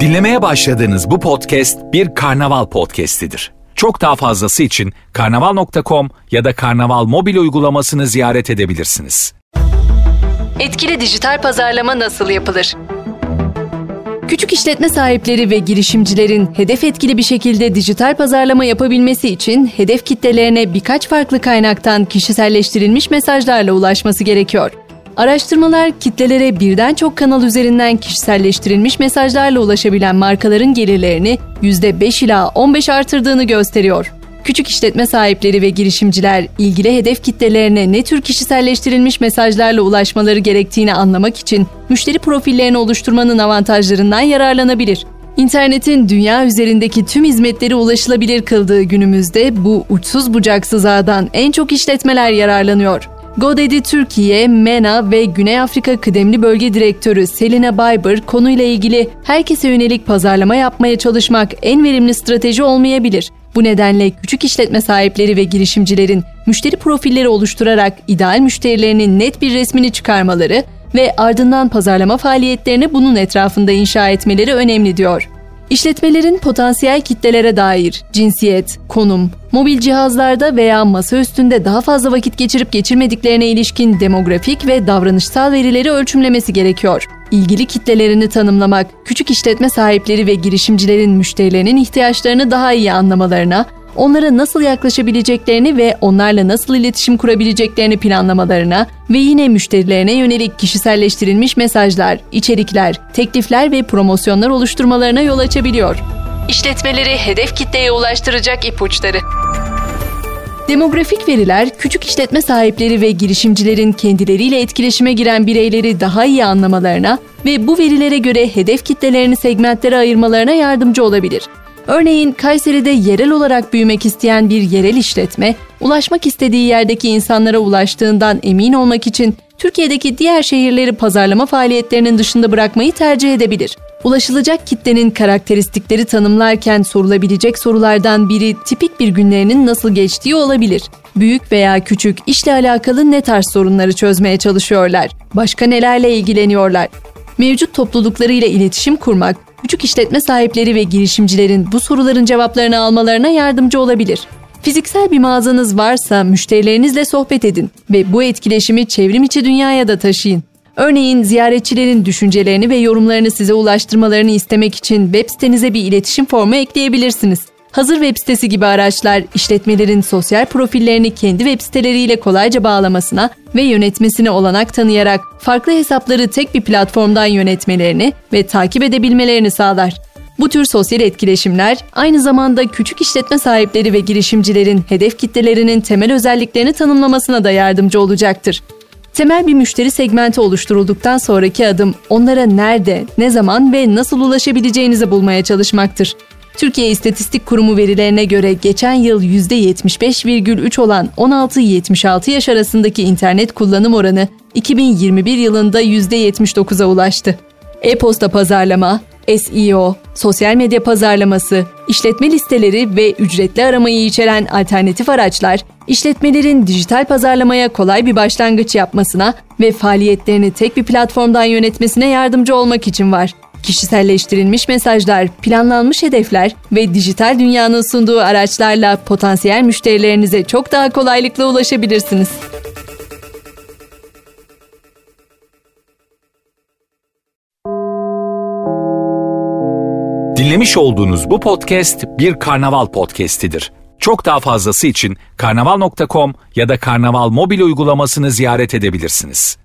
Dinlemeye başladığınız bu podcast bir karnaval podcastidir. Çok daha fazlası için karnaval.com ya da karnaval mobil uygulamasını ziyaret edebilirsiniz. Etkili dijital pazarlama nasıl yapılır? Küçük işletme sahipleri ve girişimcilerin hedef etkili bir şekilde dijital pazarlama yapabilmesi için hedef kitlelerine birkaç farklı kaynaktan kişiselleştirilmiş mesajlarla ulaşması gerekiyor. Araştırmalar kitlelere birden çok kanal üzerinden kişiselleştirilmiş mesajlarla ulaşabilen markaların gelirlerini %5 ila 15 artırdığını gösteriyor. Küçük işletme sahipleri ve girişimciler ilgili hedef kitlelerine ne tür kişiselleştirilmiş mesajlarla ulaşmaları gerektiğini anlamak için müşteri profillerini oluşturmanın avantajlarından yararlanabilir. İnternetin dünya üzerindeki tüm hizmetleri ulaşılabilir kıldığı günümüzde bu uçsuz bucaksız ağdan en çok işletmeler yararlanıyor. GoDaddy Türkiye, MENA ve Güney Afrika Kıdemli Bölge Direktörü Selina Bayber konuyla ilgili herkese yönelik pazarlama yapmaya çalışmak en verimli strateji olmayabilir. Bu nedenle küçük işletme sahipleri ve girişimcilerin müşteri profilleri oluşturarak ideal müşterilerinin net bir resmini çıkarmaları ve ardından pazarlama faaliyetlerini bunun etrafında inşa etmeleri önemli diyor. İşletmelerin potansiyel kitlelere dair cinsiyet, konum, mobil cihazlarda veya masa üstünde daha fazla vakit geçirip geçirmediklerine ilişkin demografik ve davranışsal verileri ölçümlemesi gerekiyor. İlgili kitlelerini tanımlamak, küçük işletme sahipleri ve girişimcilerin müşterilerinin ihtiyaçlarını daha iyi anlamalarına, onlara nasıl yaklaşabileceklerini ve onlarla nasıl iletişim kurabileceklerini planlamalarına ve yine müşterilerine yönelik kişiselleştirilmiş mesajlar, içerikler, teklifler ve promosyonlar oluşturmalarına yol açabiliyor. İşletmeleri hedef kitleye ulaştıracak ipuçları. Demografik veriler, küçük işletme sahipleri ve girişimcilerin kendileriyle etkileşime giren bireyleri daha iyi anlamalarına ve bu verilere göre hedef kitlelerini segmentlere ayırmalarına yardımcı olabilir. Örneğin Kayseri'de yerel olarak büyümek isteyen bir yerel işletme, ulaşmak istediği yerdeki insanlara ulaştığından emin olmak için Türkiye'deki diğer şehirleri pazarlama faaliyetlerinin dışında bırakmayı tercih edebilir. Ulaşılacak kitlenin karakteristikleri tanımlarken sorulabilecek sorulardan biri tipik bir günlerinin nasıl geçtiği olabilir. Büyük veya küçük işle alakalı ne tarz sorunları çözmeye çalışıyorlar? Başka nelerle ilgileniyorlar? Mevcut topluluklarıyla iletişim kurmak, küçük işletme sahipleri ve girişimcilerin bu soruların cevaplarını almalarına yardımcı olabilir. Fiziksel bir mağazanız varsa müşterilerinizle sohbet edin ve bu etkileşimi çevrim içi dünyaya da taşıyın. Örneğin ziyaretçilerin düşüncelerini ve yorumlarını size ulaştırmalarını istemek için web sitenize bir iletişim formu ekleyebilirsiniz. Hazır web sitesi gibi araçlar işletmelerin sosyal profillerini kendi web siteleriyle kolayca bağlamasına ve yönetmesine olanak tanıyarak farklı hesapları tek bir platformdan yönetmelerini ve takip edebilmelerini sağlar. Bu tür sosyal etkileşimler aynı zamanda küçük işletme sahipleri ve girişimcilerin hedef kitlelerinin temel özelliklerini tanımlamasına da yardımcı olacaktır. Temel bir müşteri segmenti oluşturulduktan sonraki adım onlara nerede, ne zaman ve nasıl ulaşabileceğinizi bulmaya çalışmaktır. Türkiye İstatistik Kurumu verilerine göre geçen yıl %75,3 olan 16-76 yaş arasındaki internet kullanım oranı 2021 yılında %79'a ulaştı. E-posta pazarlama, SEO, sosyal medya pazarlaması, işletme listeleri ve ücretli aramayı içeren alternatif araçlar, işletmelerin dijital pazarlamaya kolay bir başlangıç yapmasına ve faaliyetlerini tek bir platformdan yönetmesine yardımcı olmak için var. Kişiselleştirilmiş mesajlar, planlanmış hedefler ve dijital dünyanın sunduğu araçlarla potansiyel müşterilerinize çok daha kolaylıkla ulaşabilirsiniz. Dinlemiş olduğunuz bu podcast bir karnaval podcastidir. Çok daha fazlası için karnaval.com ya da karnaval mobil uygulamasını ziyaret edebilirsiniz.